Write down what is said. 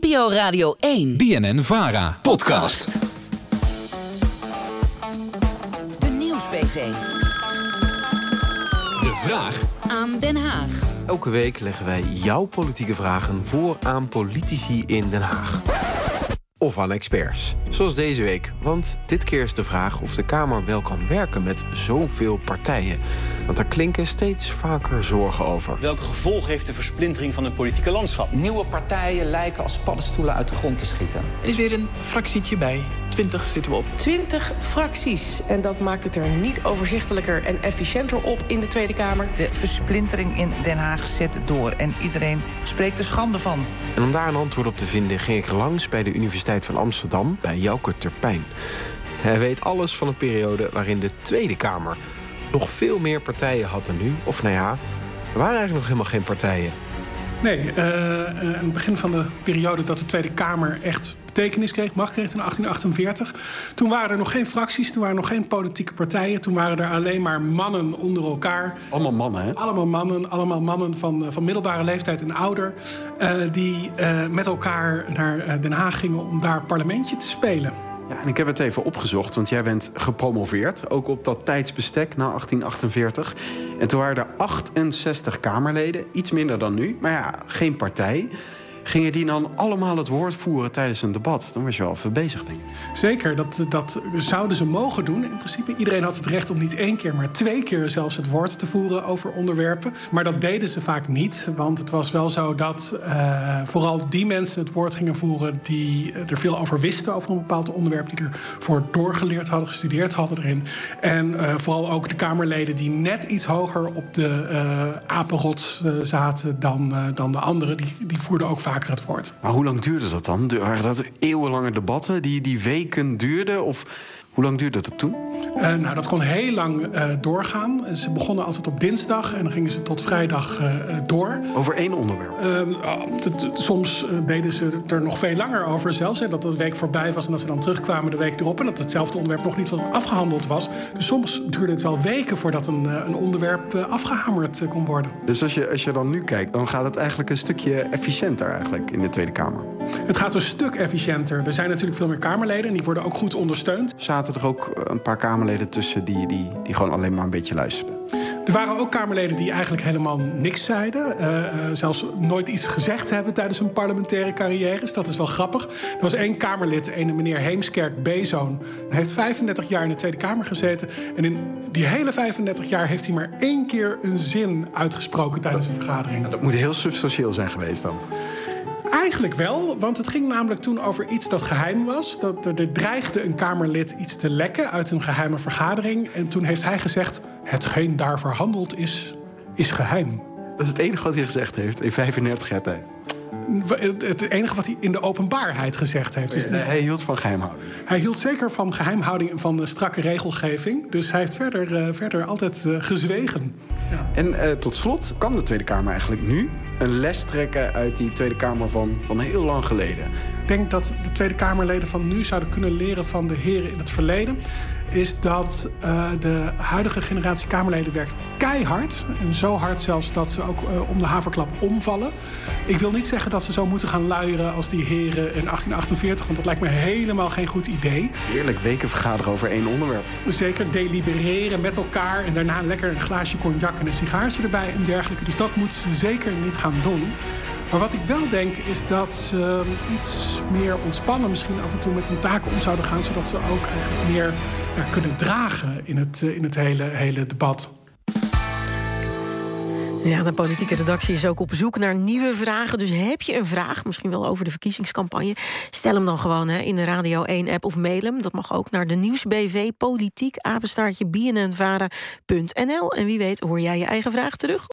NPO Radio 1. BNN Vara. Podcast. De Nieuwsbv. De vraag Aan Den Haag. Elke week leggen wij jouw politieke vragen voor aan politici in Den Haag. Of aan experts. Zoals deze week. Want dit keer is de vraag of de Kamer wel kan werken met zoveel partijen. Want daar klinken steeds vaker zorgen over. Welke gevolgen heeft de versplintering van het politieke landschap? Nieuwe partijen lijken als paddenstoelen uit de grond te schieten. Er is weer een fractietje bij. 20 zitten we op. 20 fracties. En dat maakt het er niet overzichtelijker en efficiënter op in de Tweede Kamer. De versplintering in Den Haag zet door en iedereen spreekt er schande van. En om daar een antwoord op te vinden ging ik langs bij de Universiteit van Amsterdam bij Jouke Terpijn. Hij weet alles van een periode waarin de Tweede Kamer nog veel meer partijen had dan nu. Of nou ja, er waren eigenlijk nog helemaal geen partijen. Nee, eh, eh, aan het begin van de periode dat de Tweede Kamer echt betekenis kreeg, macht kreeg in 1848. Toen waren er nog geen fracties, toen waren er nog geen politieke partijen. Toen waren er alleen maar mannen onder elkaar. Allemaal mannen, hè? Allemaal mannen, allemaal mannen van, eh, van middelbare leeftijd en ouder. eh, die eh, met elkaar naar eh, Den Haag gingen om daar parlementje te spelen. Ja, en ik heb het even opgezocht, want jij bent gepromoveerd. Ook op dat tijdsbestek na 1848. En toen waren er 68 Kamerleden, iets minder dan nu. Maar ja, geen partij. Gingen die dan allemaal het woord voeren tijdens een debat? Dan was je wel even bezig, denk ik. Zeker, dat, dat zouden ze mogen doen. In principe, iedereen had het recht om niet één keer, maar twee keer zelfs het woord te voeren over onderwerpen. Maar dat deden ze vaak niet, want het was wel zo dat eh, vooral die mensen het woord gingen voeren die er veel over wisten over een bepaald onderwerp, die ervoor doorgeleerd hadden, gestudeerd hadden erin. En eh, vooral ook de Kamerleden die net iets hoger op de eh apenrots zaten dan, dan de anderen, die, die voerden ook het woord. Maar hoe lang duurde dat dan? Waren dat eeuwenlange debatten die, die weken duurden? Of hoe lang duurde dat toen? Eh, nou, dat kon heel lang eh, doorgaan. Ze begonnen altijd op dinsdag en dan gingen ze tot vrijdag eh, door. Over één onderwerp? Ehm, soms deden ze er nog veel langer over zelfs. Hè, dat de week voorbij was en dat ze dan terugkwamen de week erop... en dat hetzelfde onderwerp nog niet afgehandeld was. Dus soms duurde het wel weken voordat een, een onderwerp eh, afgehamerd eh, kon worden. Dus als je, als je dan nu kijkt, dan gaat het eigenlijk een stukje efficiënter eigenlijk in de Tweede Kamer. Het gaat een stuk efficiënter. Er zijn natuurlijk veel meer Kamerleden en die worden ook goed ondersteund. Zaten er ook een paar Kamerleden tussen die, die, die gewoon alleen maar een beetje luisterden? Er waren ook Kamerleden die eigenlijk helemaal niks zeiden. eh, eh, zelfs nooit iets gezegd hebben tijdens hun parlementaire carrières. Dat is wel grappig. Er was één Kamerlid, een meneer Heemskerk Bezoon. Hij heeft 35 jaar in de Tweede Kamer gezeten. En in die hele 35 jaar heeft hij maar één keer een zin uitgesproken tijdens een vergadering. Dat moet heel substantieel zijn geweest dan. Eigenlijk wel, want het ging namelijk toen over iets dat geheim was. Dat er, er dreigde een Kamerlid iets te lekken uit een geheime vergadering. En toen heeft hij gezegd: hetgeen daar verhandeld is, is geheim. Dat is het enige wat hij gezegd heeft in 35 jaar tijd. Het, enige wat hij in de openbaarheid gezegd heeft. Dus Hij hij hield van geheimhouding. hij hield zeker van geheimhouding en van strakke regelgeving. Dus hij heeft verder, eh, verder altijd eh, gezwegen. En eh, tot slot kan de Tweede Kamer eigenlijk nu een les trekken uit die Tweede Kamer van, van heel lang geleden. Ik denk dat de Tweede Kamerleden van nu zouden kunnen leren van de heren in het verleden. Is dat eh, de huidige generatie Kamerleden werkt keihard. En zo hard zelfs dat ze ook eh, om de haverklap omvallen. Ik wil niet zeggen dat ze zo moeten gaan luieren als die heren in 1848. Want dat lijkt me helemaal geen goed idee. Heerlijk weken vergaderen over één onderwerp. Zeker delibereren met elkaar en daarna lekker een glaasje cognac en een sigaartje erbij en dergelijke. Dus dat moeten ze zeker niet gaan doen. Maar wat ik wel denk is dat ze iets meer ontspannen misschien af en toe met hun taken om zouden gaan. Zodat ze ook eigenlijk meer ja, kunnen dragen in het, eh, in het hele, hele debat. Ja, de politieke redactie is ook op zoek naar nieuwe vragen. Dus heb je een vraag, misschien wel over de verkiezingscampagne... stel hem dan gewoon hè, in de Radio 1-app of mail hem. Dat mag ook naar de Nieuwsbv Politiek. En wie weet hoor jij je eigen vraag terug